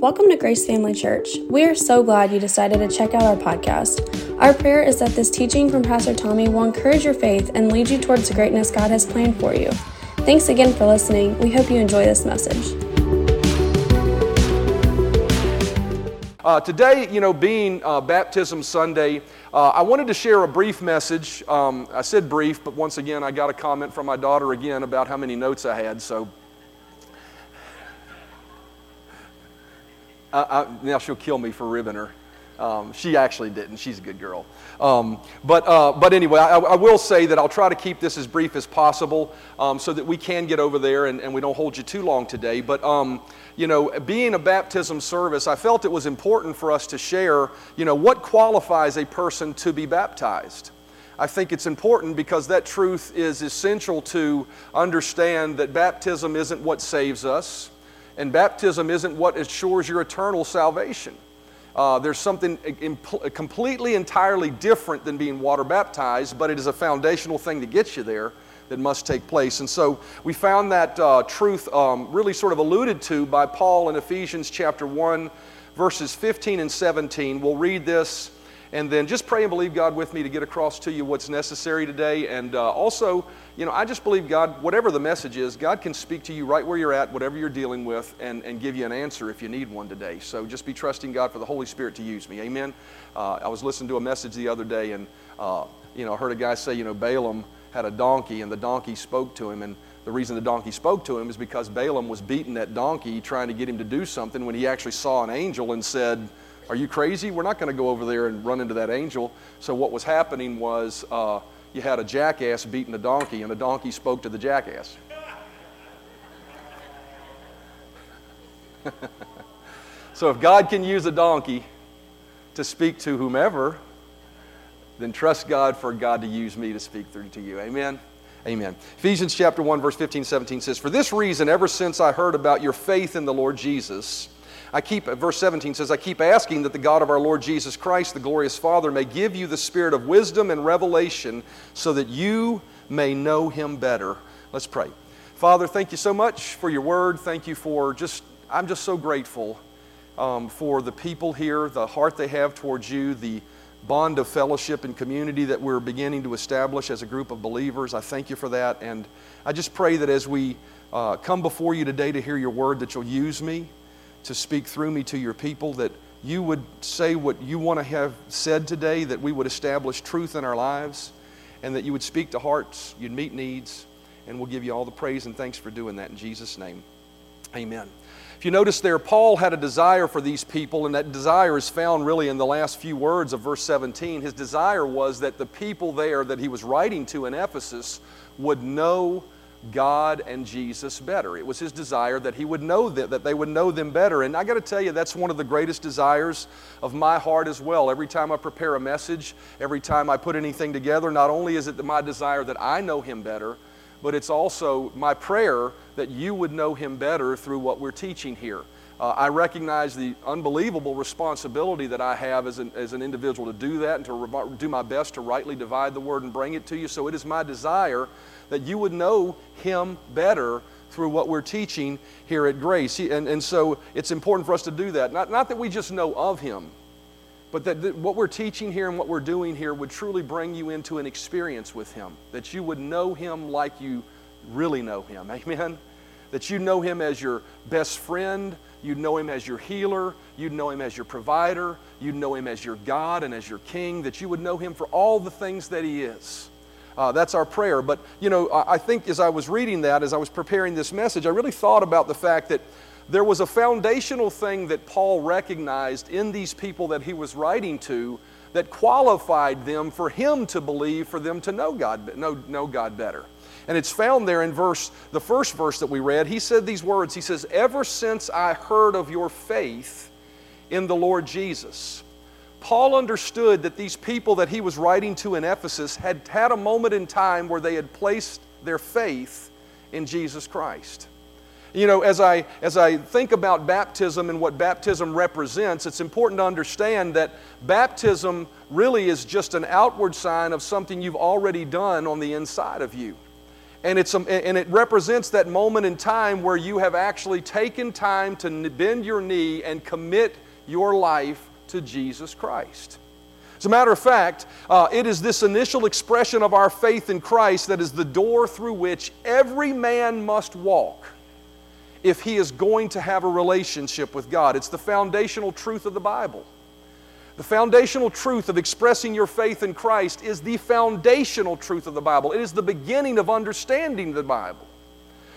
Welcome to Grace Family Church. We are so glad you decided to check out our podcast. Our prayer is that this teaching from Pastor Tommy will encourage your faith and lead you towards the greatness God has planned for you. Thanks again for listening. We hope you enjoy this message. Uh, today, you know, being uh, Baptism Sunday, uh, I wanted to share a brief message. Um, I said brief, but once again, I got a comment from my daughter again about how many notes I had. So I, now she'll kill me for ribbing her. Um, she actually didn't. She's a good girl. Um, but, uh, but anyway, I, I, will say that I'll try to keep this as brief as possible um, so that we can get over there and, and, we don't hold you too long today. But, um, you know, being a baptism service, I felt it was important for us to share, you know, what qualifies a person to be baptized. I think it's important because that truth is essential to understand that baptism isn't what saves us, and baptism isn't what assures your eternal salvation. Uh, there's something completely, entirely different than being water baptized, but it is a foundational thing to get you there that must take place. And so we found that uh, truth um, really sort of alluded to by Paul in Ephesians chapter 1, verses 15 and 17. We'll read this and then just pray and believe God with me to get across to you what's necessary today. And uh, also, you know, I just believe God, whatever the message is, God can speak to you right where you're at, whatever you're dealing with, and, and give you an answer if you need one today. So just be trusting God for the Holy Spirit to use me. Amen. Uh, I was listening to a message the other day, and, uh, you know, I heard a guy say, you know, Balaam had a donkey, and the donkey spoke to him. And the reason the donkey spoke to him is because Balaam was beating that donkey, trying to get him to do something when he actually saw an angel and said, are you crazy? We're not going to go over there and run into that angel. So, what was happening was uh, you had a jackass beating a donkey, and the donkey spoke to the jackass. so, if God can use a donkey to speak to whomever, then trust God for God to use me to speak through to you. Amen. Amen. Ephesians chapter 1 verse 15 17 says, "For this reason ever since I heard about your faith in the Lord Jesus, I keep, verse 17 says, I keep asking that the God of our Lord Jesus Christ, the glorious Father, may give you the spirit of wisdom and revelation so that you may know him better. Let's pray. Father, thank you so much for your word. Thank you for just, I'm just so grateful um, for the people here, the heart they have towards you, the bond of fellowship and community that we're beginning to establish as a group of believers. I thank you for that. And I just pray that as we uh, come before you today to hear your word, that you'll use me to speak through me to your people, that you would say what you want to have said today, that we would establish truth in our lives, and that you would speak to hearts, you'd meet needs, and we'll give you all the praise and thanks for doing that in Jesus' name. Amen. If you notice there, Paul had a desire for these people, and that desire is found really in the last few words of verse 17. His desire was that the people there that he was writing to in Ephesus would know God and Jesus better. It was his desire that he would know them, that they would know them better. And I got to tell you, that's one of the greatest desires of my heart as well. Every time I prepare a message, every time I put anything together, not only is it my desire that I know him better, but it's also my prayer that you would know him better through what we're teaching here. Uh, I recognize the unbelievable responsibility that I have as an, as an individual to do that and to re- do my best to rightly divide the word and bring it to you. So it is my desire that you would know Him better through what we're teaching here at Grace. And, and so it's important for us to do that. Not, not that we just know of Him, but that, that what we're teaching here and what we're doing here would truly bring you into an experience with Him, that you would know Him like you really know Him. Amen? That you know Him as your best friend, you'd know Him as your healer, you'd know Him as your provider, you'd know Him as your God and as your King, that you would know Him for all the things that He is. Uh, that's our prayer. But, you know, I think as I was reading that, as I was preparing this message, I really thought about the fact that there was a foundational thing that Paul recognized in these people that he was writing to that qualified them for him to believe, for them to know God, know, know God better. And it's found there in verse, the first verse that we read. He said these words. He says, Ever since I heard of your faith in the Lord Jesus. Paul understood that these people that he was writing to in Ephesus had had a moment in time where they had placed their faith in Jesus Christ. You know, as I, as I think about baptism and what baptism represents, it's important to understand that baptism really is just an outward sign of something you've already done on the inside of you. And, it's, um, and it represents that moment in time where you have actually taken time to bend your knee and commit your life to Jesus Christ. As a matter of fact, uh, it is this initial expression of our faith in Christ that is the door through which every man must walk if he is going to have a relationship with God. It's the foundational truth of the Bible. The foundational truth of expressing your faith in Christ is the foundational truth of the Bible. It is the beginning of understanding the Bible.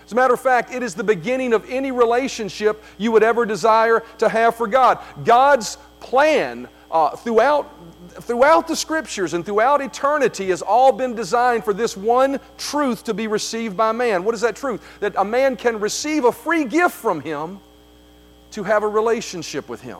As a matter of fact, it is the beginning of any relationship you would ever desire to have for God. God's plan uh, throughout, throughout the scriptures and throughout eternity has all been designed for this one truth to be received by man. What is that truth? That a man can receive a free gift from him to have a relationship with him.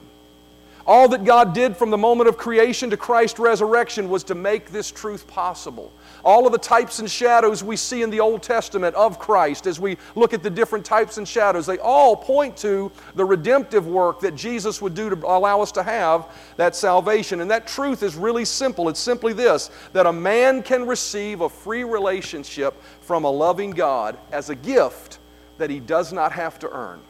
All that God did from the moment of creation to Christ's resurrection was to make this truth possible. All of the types and shadows we see in the Old Testament of Christ, as we look at the different types and shadows, they all point to the redemptive work that Jesus would do to allow us to have that salvation. And that truth is really simple. It's simply this that a man can receive a free relationship from a loving God as a gift that he does not have to earn.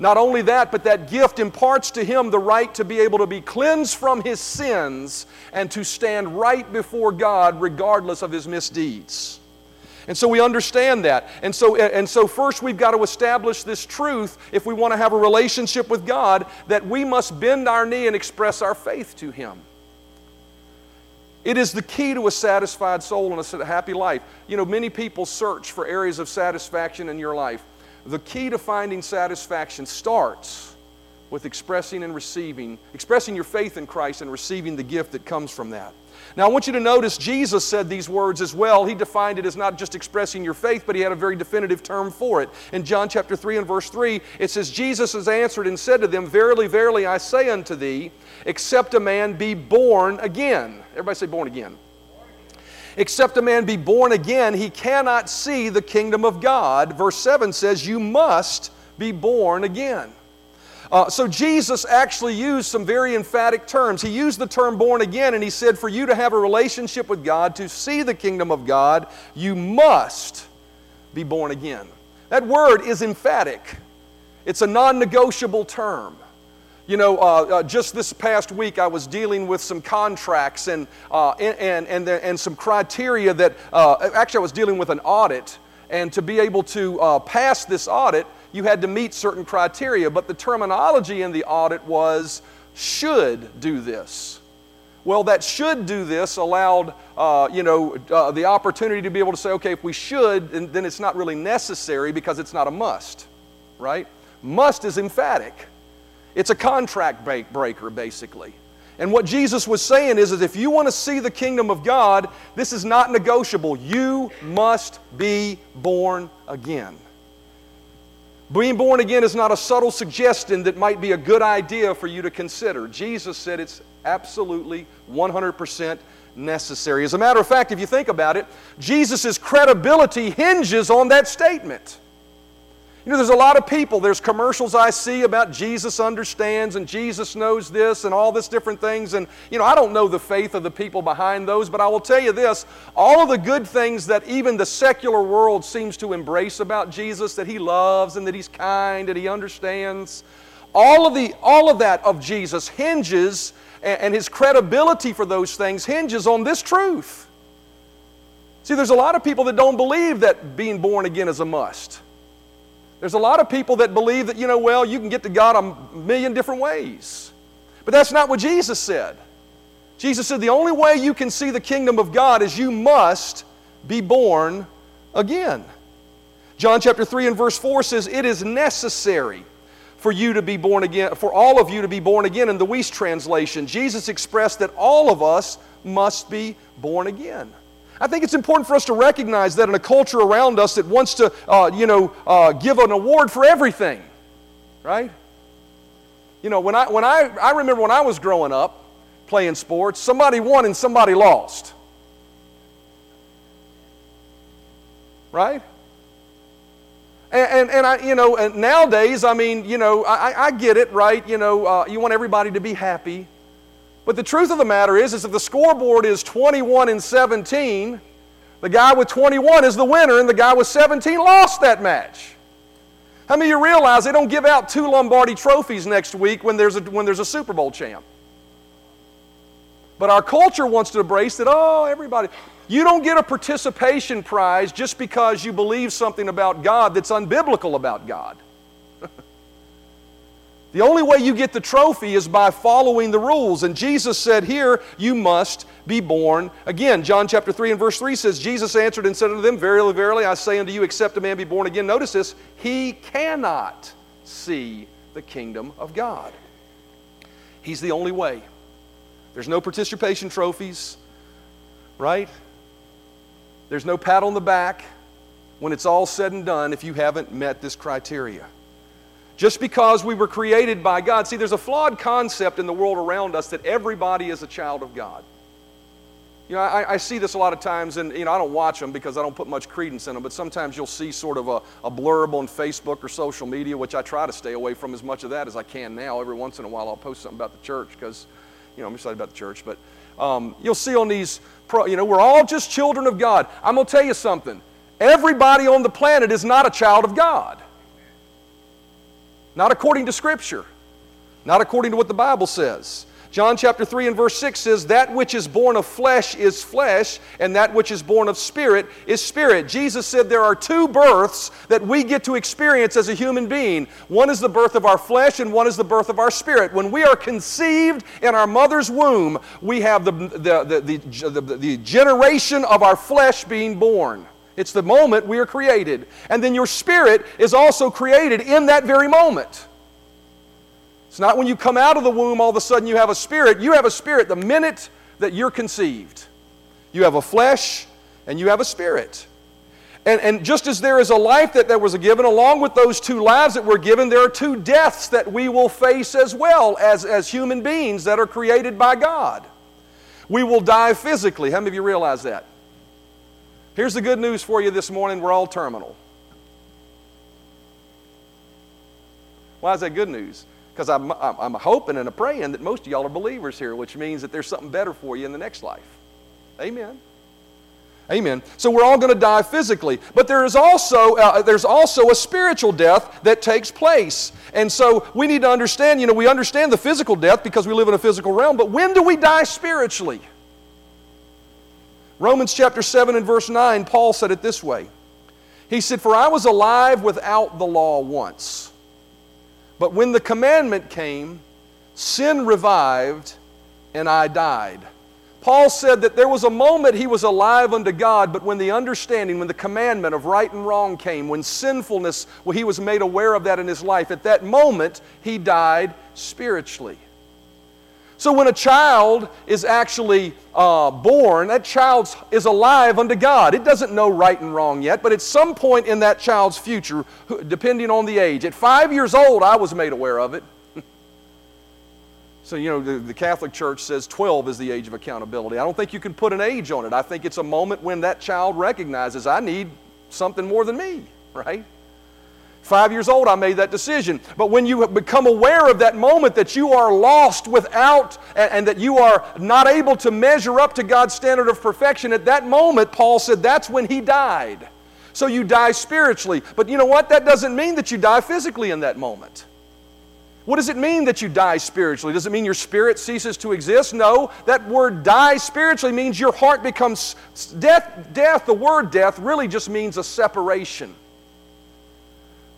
Not only that, but that gift imparts to him the right to be able to be cleansed from his sins and to stand right before God regardless of his misdeeds. And so we understand that. And so, and so, first, we've got to establish this truth if we want to have a relationship with God that we must bend our knee and express our faith to Him. It is the key to a satisfied soul and a happy life. You know, many people search for areas of satisfaction in your life. The key to finding satisfaction starts with expressing and receiving, expressing your faith in Christ and receiving the gift that comes from that. Now, I want you to notice Jesus said these words as well. He defined it as not just expressing your faith, but he had a very definitive term for it. In John chapter 3 and verse 3, it says, Jesus has answered and said to them, Verily, verily, I say unto thee, except a man be born again. Everybody say, born again. Except a man be born again, he cannot see the kingdom of God. Verse 7 says, You must be born again. Uh, so Jesus actually used some very emphatic terms. He used the term born again and he said, For you to have a relationship with God, to see the kingdom of God, you must be born again. That word is emphatic, it's a non negotiable term. You know, uh, uh, just this past week, I was dealing with some contracts and, uh, and, and, and, some criteria that, uh, actually, I was dealing with an audit. And to be able to uh, pass this audit, you had to meet certain criteria. But the terminology in the audit was should do this. Well, that should do this allowed, uh, you know, uh, the opportunity to be able to say, okay, if we should, then it's not really necessary because it's not a must, right? Must is emphatic. It's a contract breaker, basically. And what Jesus was saying is, is if you want to see the kingdom of God, this is not negotiable. You must be born again. Being born again is not a subtle suggestion that might be a good idea for you to consider. Jesus said it's absolutely 100% necessary. As a matter of fact, if you think about it, Jesus' credibility hinges on that statement. You know, there's a lot of people, there's commercials I see about Jesus understands and Jesus knows this and all this different things. And, you know, I don't know the faith of the people behind those, but I will tell you this all of the good things that even the secular world seems to embrace about Jesus, that he loves and that he's kind and he understands, all of, the, all of that of Jesus hinges, and his credibility for those things hinges on this truth. See, there's a lot of people that don't believe that being born again is a must. There's a lot of people that believe that, you know, well, you can get to God a million different ways. But that's not what Jesus said. Jesus said the only way you can see the kingdom of God is you must be born again. John chapter 3 and verse 4 says, It is necessary for you to be born again, for all of you to be born again. In the Wuest translation, Jesus expressed that all of us must be born again. I think it's important for us to recognize that in a culture around us that wants to, uh, you know, uh, give an award for everything, right? You know, when I, when I, I remember when I was growing up playing sports, somebody won and somebody lost. Right? And, and, and, I, you know, and nowadays, I mean, you know, I, I get it, right? You know, uh, you want everybody to be happy. But the truth of the matter is, is if the scoreboard is 21 and 17, The guy with 21 is the winner, and the guy with 17 lost that match. How many of you realize they don't give out two Lombardi trophies next week when there's a, when there's a Super Bowl champ? But our culture wants to embrace that, oh, everybody. You don't get a participation prize just because you believe something about God that's unbiblical about God. The only way you get the trophy is by following the rules. And Jesus said here, you must be born again. John chapter 3 and verse 3 says, Jesus answered and said unto them, Verily, verily, I say unto you, except a man be born again. Notice this, he cannot see the kingdom of God. He's the only way. There's no participation trophies, right? There's no pat on the back when it's all said and done if you haven't met this criteria. Just because we were created by God. See, there's a flawed concept in the world around us that everybody is a child of God. You know, I, I, see this a lot of times, and you know, I don't watch them because I don't put much credence in them. But sometimes you'll see sort of a, a blurb on Facebook or social media, which I try to stay away from as much of that as I can now. Every once in a while, I'll post something about the church because, you know, I'm excited about the church. But um, you'll see on these, pro, you know, we're all just children of God. I'm going to tell you something. Everybody on the planet is not a child of God. Not according to Scripture, not according to what the Bible says. John chapter 3 and verse 6 says, That which is born of flesh is flesh, and that which is born of spirit is spirit. Jesus said there are two births that we get to experience as a human being. One is the birth of our flesh, and one is the birth of our spirit. When we are conceived in our mother's womb, we have the, the, the, the, the generation of our flesh being born. It's the moment we are created. And then your spirit is also created in that very moment. It's not when you come out of the womb, all of a sudden you have a spirit. You have a spirit the minute that you're conceived. You have a flesh and you have a spirit. And, and just as there is a life that, that was given, along with those two lives that were given, there are two deaths that we will face as well as, as human beings that are created by God. We will die physically. How many of you realize that? Here's the good news for you this morning we're all terminal. Why is that good news? Because I'm, I'm hoping and praying that most of y'all are believers here, which means that there's something better for you in the next life. Amen. Amen. So we're all going to die physically, but there is also uh, there's also a spiritual death that takes place, and so we need to understand. You know, we understand the physical death because we live in a physical realm, but when do we die spiritually? Romans chapter 7 and verse 9, Paul said it this way He said, For I was alive without the law once, but when the commandment came, sin revived and I died. Paul said that there was a moment he was alive unto God, but when the understanding, when the commandment of right and wrong came, when sinfulness, well, he was made aware of that in his life, at that moment he died spiritually. So when a child is actually uh, born, that child is alive unto God. It doesn't know right and wrong yet, but at some point in that child's future, depending on the age, at five years old, I was made aware of it. so, you know, the, the Catholic Church says 12 is the age of accountability. I don't think you can put an age on it. I think it's a moment when that child recognizes, I need something more than me, right? Five years old, I made that decision. But when you become aware of that moment that you are lost without and, and, that you are not able to measure up to God's standard of perfection, at that moment, Paul said that's when he died. So you die spiritually. But you know what? That doesn't mean that you die physically in that moment. What does it mean that you die spiritually? Does it mean your spirit ceases to exist? No. That word die spiritually means your heart becomes death. Death, the word death, really just means a separation.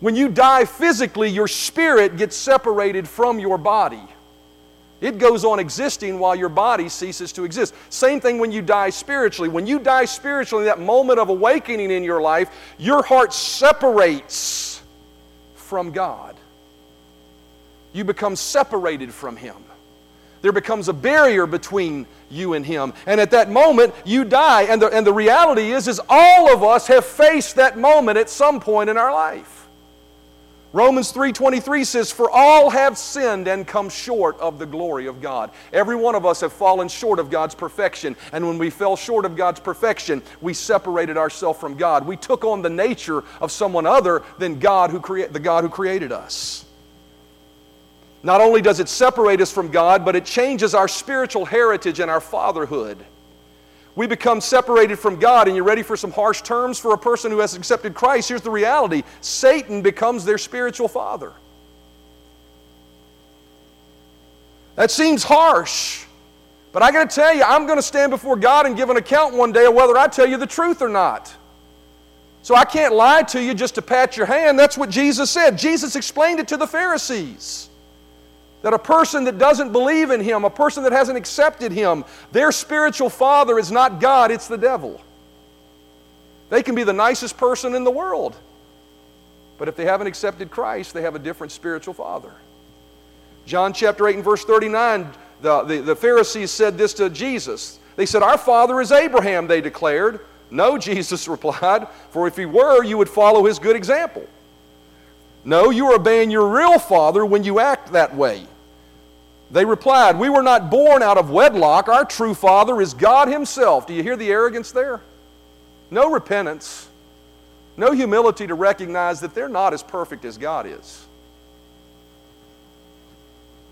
When you die physically, your spirit gets separated from your body. It goes on existing while your body ceases to exist. Same thing when you die spiritually. When you die spiritually, that moment of awakening in your life, your heart separates from God. You become separated from Him. There becomes a barrier between you and Him. And at that moment, you die. And the, and the reality is, is all of us have faced that moment at some point in our life. Romans 3:23 says for all have sinned and come short of the glory of God. Every one of us have fallen short of God's perfection, and when we fell short of God's perfection, we separated ourselves from God. We took on the nature of someone other than God who crea- the God who created us. Not only does it separate us from God, but it changes our spiritual heritage and our fatherhood. We become separated from God, and you're ready for some harsh terms for a person who has accepted Christ. Here's the reality Satan becomes their spiritual father. That seems harsh, but I got to tell you, I'm going to stand before God and give an account one day of whether I tell you the truth or not. So I can't lie to you just to pat your hand. That's what Jesus said. Jesus explained it to the Pharisees. That a person that doesn't believe in Him, a person that hasn't accepted Him, their spiritual father is not God, it's the devil. They can be the nicest person in the world, but if they haven't accepted Christ, they have a different spiritual father. John chapter 8 and verse 39, the, the, the Pharisees said this to Jesus. They said, Our father is Abraham, they declared. No, Jesus replied, for if he were, you would follow his good example. No, you are obeying your real father when you act that way. They replied, We were not born out of wedlock. Our true father is God himself. Do you hear the arrogance there? No repentance, no humility to recognize that they're not as perfect as God is.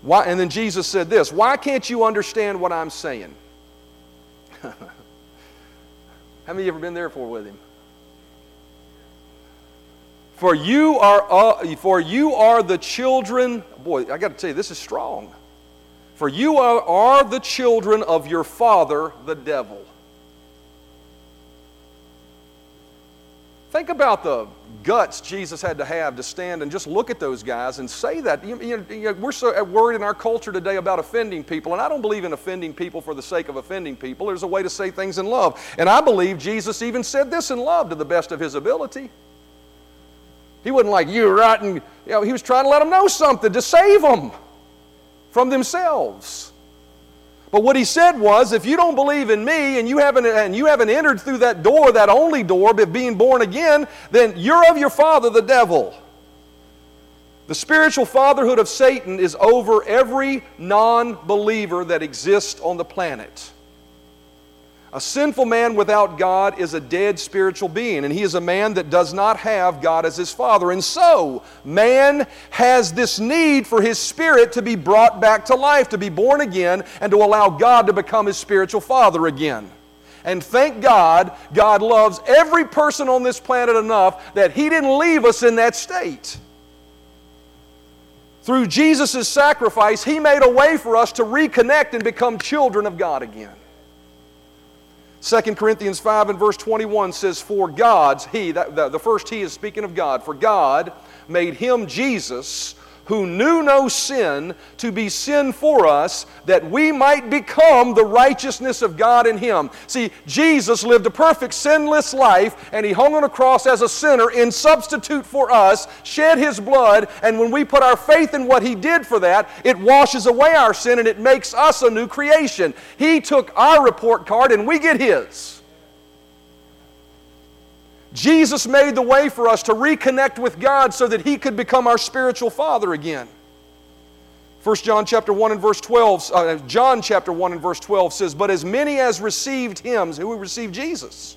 Why, and then Jesus said this Why can't you understand what I'm saying? How many of you ever been there for with him? For you are, uh, for you are the children, boy, I got to tell you, this is strong. For you are, are the children of your father, the devil. Think about the guts Jesus had to have to stand and just look at those guys and say that. You, you, we're so worried in our culture today about offending people, and I don't believe in offending people for the sake of offending people. There's a way to say things in love. And I believe Jesus even said this in love to the best of his ability. He wasn't like, you rotten, you know, he was trying to let them know something to save them from themselves. But what he said was, if you don't believe in me and you haven't, and you haven't entered through that door, that only door of being born again, then you're of your father, the devil. The spiritual fatherhood of Satan is over every non believer that exists on the planet. A sinful man without God is a dead spiritual being, and he is a man that does not have God as his father. And so, man has this need for his spirit to be brought back to life, to be born again, and to allow God to become his spiritual father again. And thank God, God loves every person on this planet enough that he didn't leave us in that state. Through Jesus' sacrifice, he made a way for us to reconnect and become children of God again. 2 Corinthians 5 and verse 21 says, For God's, He, that, the, the first He is speaking of God, for God made Him Jesus who knew no sin to be sin for us that we might become the righteousness of God in him. See, Jesus lived a perfect sinless life and he hung on a cross as a sinner in substitute for us, shed his blood, and when we put our faith in what he did for that, it washes away our sin and it makes us a new creation. He took our report card and we get his. Jesus made the way for us to reconnect with God so that He could become our spiritual Father again. 1 John chapter 1 and verse 12, uh, John chapter 1 and verse 12 says, But as many as received Him, who received Jesus,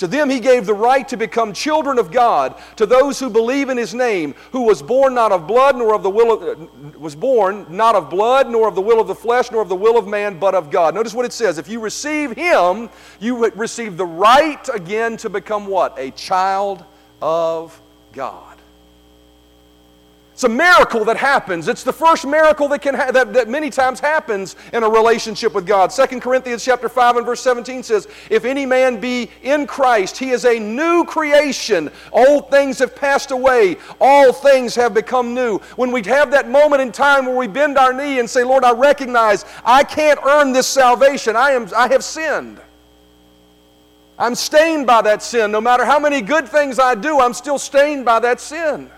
to them he gave the right to become children of God, to those who believe in his name, who was born not of blood nor of the will of, uh, was born not of blood nor of the will of the flesh nor of the will of man, but of God. Notice what it says. If you receive him, you receive the right again to become what? A child of God. It's a miracle that happens. It's the first miracle that, can ha- that, that many times happens in a relationship with God. 2 Corinthians chapter 5 and verse 17 says, If any man be in Christ, he is a new creation. Old things have passed away. All things have become new. When we have that moment in time where we bend our knee and say, Lord, I recognize I can't earn this salvation. I, am, I have sinned. I'm stained by that sin. No matter how many good things I do, I'm still stained by that sin.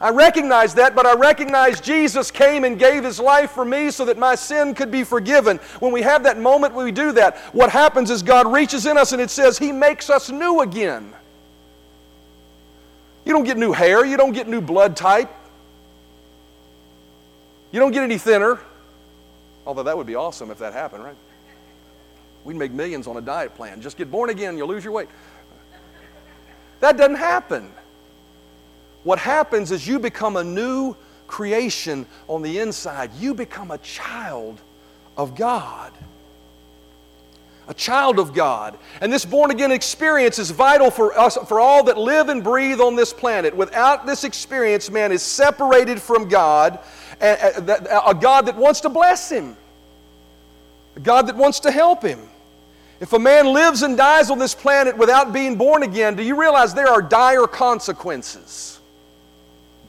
I recognize that, but I recognize Jesus came and gave his life for me so that my sin could be forgiven. When we have that moment we do that, what happens is God reaches in us and it says he makes us new again. You don't get new hair, you don't get new blood type, you don't get any thinner. Although that would be awesome if that happened, right? We'd make millions on a diet plan. Just get born again, you'll lose your weight. That doesn't happen. What happens is you become a new creation on the inside. You become a child of God. a child of God. And this born again experience is vital for us, for all that live and breathe on this planet. Without this experience, man is separated from God, and a God that wants to bless him, a God that wants to help him. If a man lives and dies on this planet without being born again, do you realize there are dire consequences?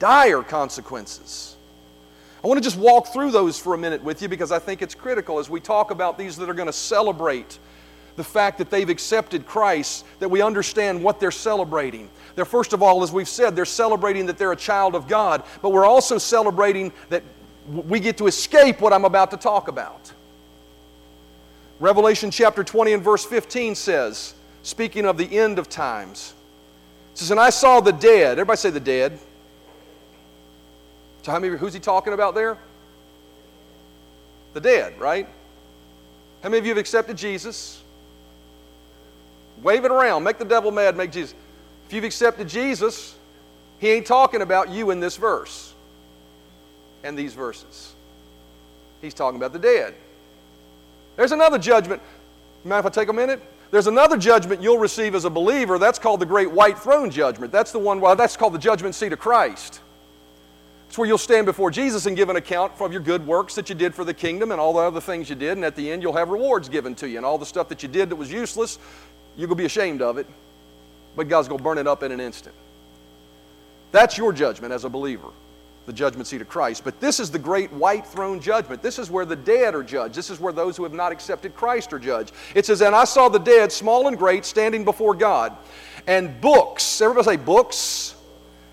Dire consequences. I want to just walk through those for a minute with you because I think it's critical as we talk about these that are going to celebrate the fact that they've accepted Christ, that we understand what they're celebrating. They're, first of all, as we've said, they're celebrating that they're a child of God, but we're also celebrating that we get to escape what I'm about to talk about. Revelation chapter 20 and verse 15 says, speaking of the end of times, it says, And I saw the dead. Everybody say the dead. So, how many, who's he talking about there? The dead, right? How many of you have accepted Jesus? Wave it around. Make the devil mad. Make Jesus. If you've accepted Jesus, he ain't talking about you in this verse and these verses. He's talking about the dead. There's another judgment. Mind if I take a minute? There's another judgment you'll receive as a believer. That's called the great white throne judgment. That's the one, well, that's called the judgment seat of Christ. It's where you'll stand before Jesus and give an account of your good works that you did for the kingdom and all the other things you did. And at the end, you'll have rewards given to you. And all the stuff that you did that was useless, you're going to be ashamed of it. But God's going to burn it up in an instant. That's your judgment as a believer the judgment seat of Christ. But this is the great white throne judgment. This is where the dead are judged. This is where those who have not accepted Christ are judged. It says, And I saw the dead, small and great, standing before God. And books, everybody say books.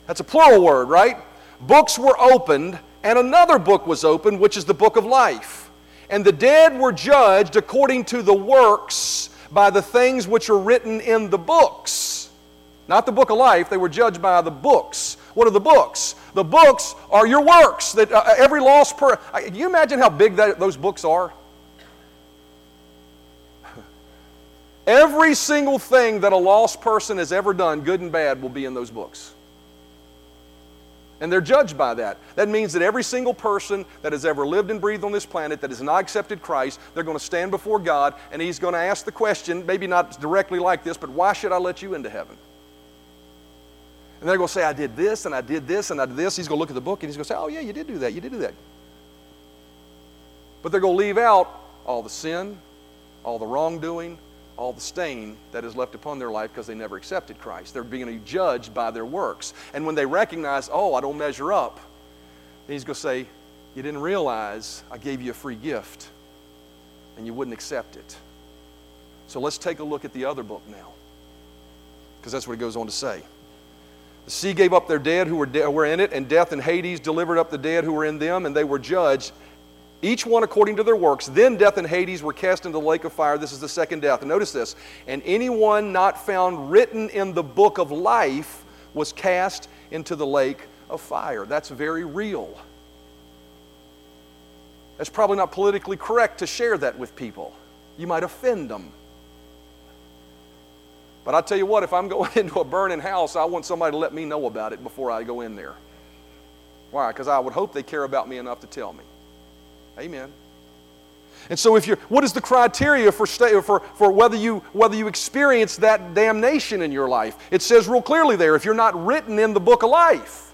That's a plural word, right? Books were opened, and another book was opened, which is the book of life. And the dead were judged according to the works by the things which are written in the books. Not the book of life, they were judged by the books. What are the books? The books are your works that uh, every lost person. Can you imagine how big that, those books are? Every single thing that a lost person has ever done, good and bad, will be in those books. And they're judged by that. That means that every single person that has ever lived and breathed on this planet that has not accepted Christ, they're going to stand before God and He's going to ask the question, maybe not directly like this, but why should I let you into heaven? And they're going to say, I did this, and I did this, and I did this. He's going to look at the book and he's going to say, Oh, yeah, you did do that. You did do that. But they're going to leave out all the sin, all the wrongdoing, all the stain that is left upon their life because they never accepted Christ. They're being judged by their works. And when they recognize, Oh, I don't measure up, then he's going to say, You didn't realize I gave you a free gift and you wouldn't accept it. So let's take a look at the other book now because that's what he goes on to say. The sea gave up their dead who were, de- were in it, and death and Hades delivered up the dead who were in them, and they were judged, each one according to their works. Then death and Hades were cast into the lake of fire. This is the second death. And notice this. And anyone not found written in the book of life was cast into the lake of fire. That's very real. That's probably not politically correct to share that with people. You might offend them. But I tell you what, if I'm going into a burning house, I want somebody to let me know about it before I go in there. Why? Because I would hope they care about me enough to tell me. Amen. And so, if you're, what is the criteria for, stay, for, for whether, you, whether you experience that damnation in your life? It says real clearly there if you're not written in the book of life.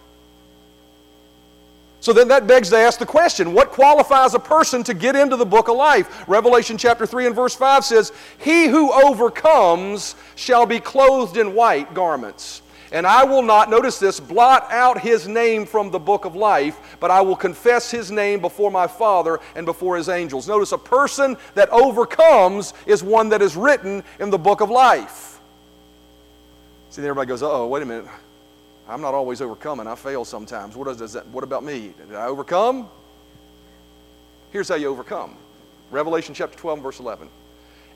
So then that begs to ask the question what qualifies a person to get into the book of life? Revelation chapter 3 and verse 5 says, He who overcomes shall be clothed in white garments. And I will not, notice this, blot out his name from the book of life, but I will confess his name before my Father and before his angels. Notice a person that overcomes is one that is written in the book of life. See, then everybody goes, oh, wait a minute. I'm not always overcoming. I fail sometimes. What, does that, what about me? Did I overcome? Here's how you overcome Revelation chapter 12, verse 11.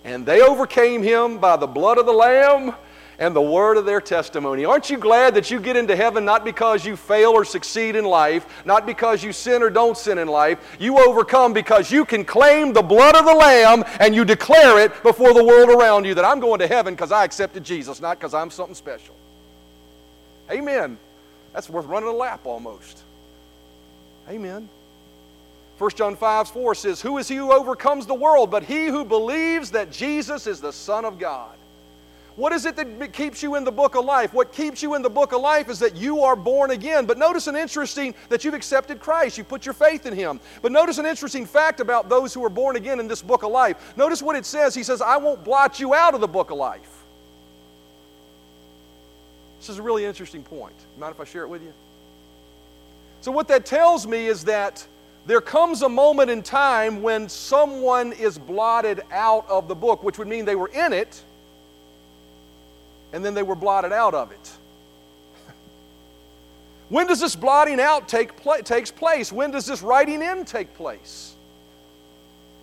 And they overcame him by the blood of the Lamb and the word of their testimony. Aren't you glad that you get into heaven not because you fail or succeed in life, not because you sin or don't sin in life? You overcome because you can claim the blood of the Lamb and you declare it before the world around you that I'm going to heaven because I accepted Jesus, not because I'm something special. Amen. That's worth running a lap almost. Amen. 1 John 5 4 says, Who is he who overcomes the world but he who believes that Jesus is the Son of God? What is it that keeps you in the book of life? What keeps you in the book of life is that you are born again. But notice an interesting that you've accepted Christ. You put your faith in Him. But notice an interesting fact about those who are born again in this book of life. Notice what it says. He says, I won't blot you out of the book of life. This is a really interesting point. Mind if I share it with you? So, what that tells me is that there comes a moment in time when someone is blotted out of the book, which would mean they were in it and then they were blotted out of it. when does this blotting out take takes place? When does this writing in take place?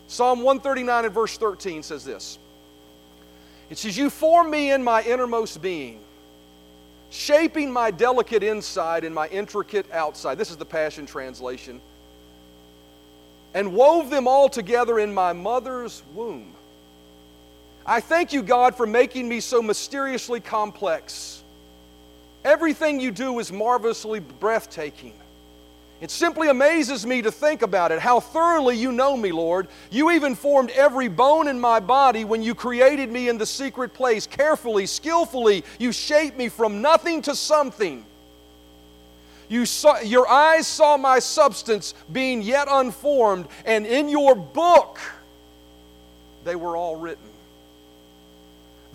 Psalm 139 and verse 13 says this. It says, You form me in my innermost being, shaping my delicate inside and my intricate outside. This is the Passion Translation. And wove them all together in my mother's womb. I thank you, God, for making me so mysteriously complex. Everything you do is marvelously breathtaking. It simply amazes me to think about it, how thoroughly you know me, Lord. You even formed every bone in my body when you created me in the secret place. Carefully, skillfully, you shaped me from nothing to something. You saw, your eyes saw my substance being yet unformed, and in your book they were all written.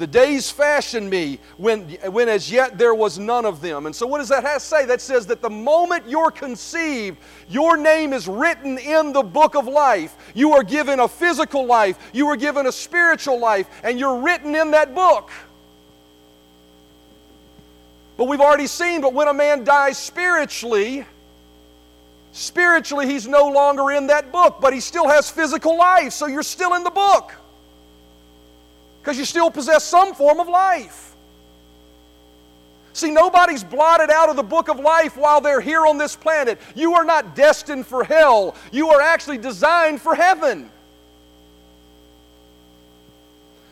The days fashioned me when, when as yet there was none of them. And so, what does that say? That says that the moment you're conceived, your name is written in the book of life. You are given a physical life, you are given a spiritual life, and you're written in that book. But we've already seen, but when a man dies spiritually, spiritually he's no longer in that book, but he still has physical life, so you're still in the book because you still possess some form of life. See, nobody's blotted out of the book of life while they're here on this planet. You are not destined for hell, you are actually designed for heaven.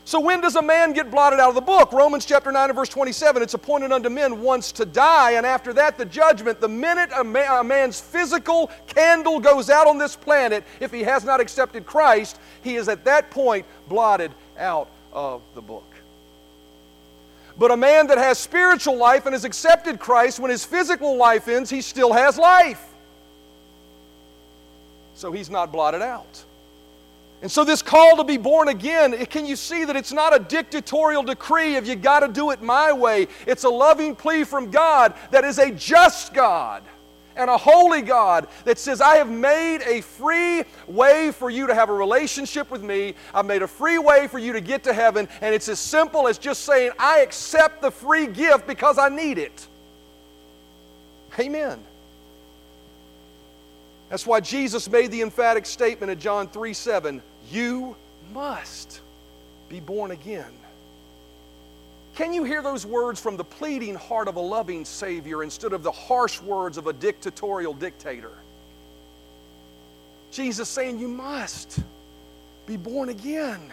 So, when does a man get blotted out of the book? Romans chapter 9 and verse 27 it's appointed unto men once to die, and after that, the judgment. The minute a, a man's physical candle goes out on this planet, if he has not accepted Christ, he is at that point blotted out of the book. But a man that has spiritual life and has accepted Christ, when his physical life ends, he still has life. So he's not blotted out. And so, this call to be born again, can you see that it's not a dictatorial decree of you got to do it my way? It's a loving plea from God that is a just God and a holy God that says, I have made a free way for you to have a relationship with me. I've made a free way for you to get to heaven. And it's as simple as just saying, I accept the free gift because I need it. Amen. That's why Jesus made the emphatic statement in John 3 7 You must be born again. Can you hear those words from the pleading heart of a loving Savior instead of the harsh words of a dictatorial dictator? Jesus saying, You must be born again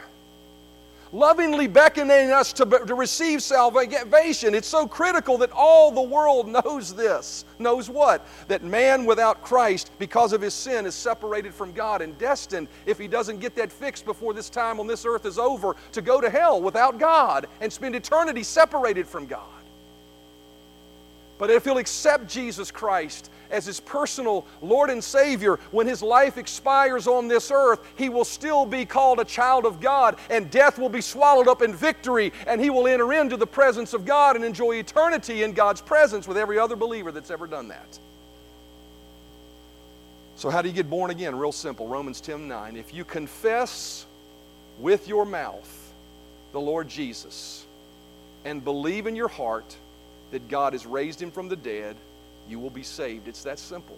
lovingly beckoning us to, to receive salvation. It's so critical that all the world knows this. Knows what? That man without Christ, because of his sin, is separated from God and destined, if he doesn't get that fixed before this time on this earth is over, to go to hell without God and spend eternity separated from God. But if he'll accept Jesus Christ as his personal Lord and Savior, when his life expires on this earth, he will still be called a child of God, and death will be swallowed up in victory, and he will enter into the presence of God and enjoy eternity in God's presence with every other believer that's ever done that. So, how do you get born again? Real simple Romans 10 9. If you confess with your mouth the Lord Jesus and believe in your heart that God has raised him from the dead, you will be saved. It's that simple.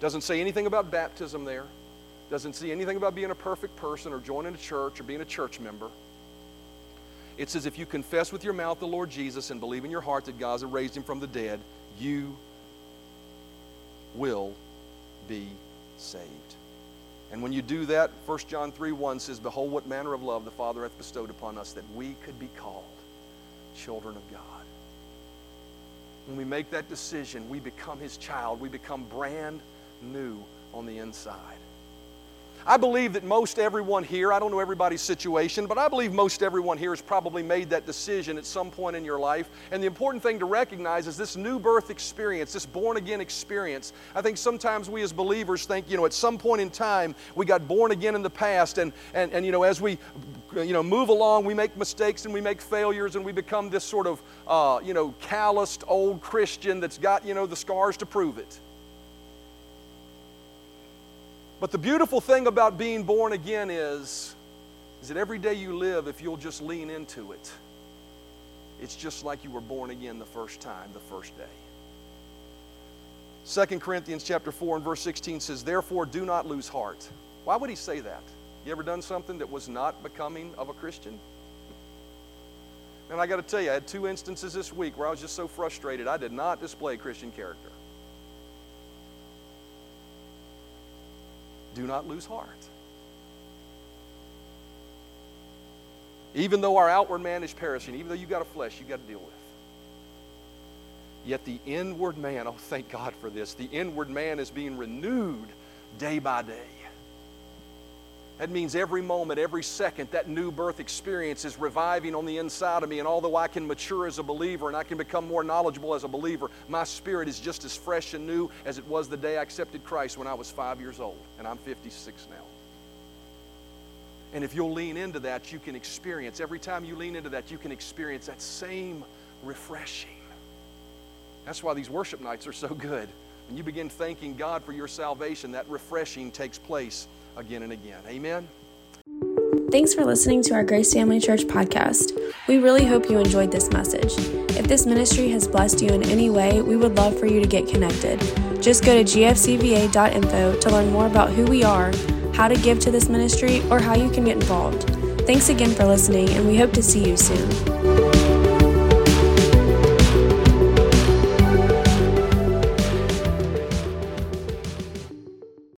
Doesn't say anything about baptism there. Doesn't say anything about being a perfect person or joining a church or being a church member. It says if you confess with your mouth the Lord Jesus and believe in your heart that God has raised him from the dead, you will be saved. And when you do that, 1 John 3 1 says, Behold, what manner of love the Father hath bestowed upon us that we could be called children of God. When we make that decision, we become His child. We become brand new on the inside. I believe that most everyone here, I don't know everybody's situation, but I believe most everyone here has probably made that decision at some point in your life. And the important thing to recognize is this new birth experience, this born again experience. I think sometimes we as believers think, you know, at some point in time we got born again in the past, and, and, and you know, as we you know, move along, we make mistakes and we make failures, and we become this sort of, uh, you know, calloused old Christian that's got, you know, the scars to prove it. But the beautiful thing about being born again is, is that every day you live, if you'll just lean into it, it's just like you were born again the first time, the first day. 2 Corinthians chapter 4 and verse 16 says, Therefore do not lose heart. Why would he say that? You ever done something that was not becoming of a Christian? And I got to tell you, I had two instances this week where I was just so frustrated. I did not display Christian character. Do not lose heart. Even though our outward man is perishing, even though you've got a flesh you've got to deal with. Yet the inward man, oh, thank God for this, the inward man is being renewed day by day. That means every moment, every second, that new birth experience is reviving on the inside of me. And although I can mature as a believer and I can become more knowledgeable as a believer, my spirit is just as fresh and new as it was the day I accepted Christ when I was five years old. And I'm 56 now. And if you'll lean into that, you can experience, every time you lean into that, you can experience that same refreshing. That's why these worship nights are so good. When you begin thanking God for your salvation, that refreshing takes place again and again. Amen. Thanks for listening to our Grace Family Church podcast. We really hope you enjoyed this message. If this ministry has blessed you in any way, we would love for you to get connected. Just go to gfcva.info to learn more about who we are, how to give to this ministry, or how you can get involved. Thanks again for listening, and we hope to see you soon.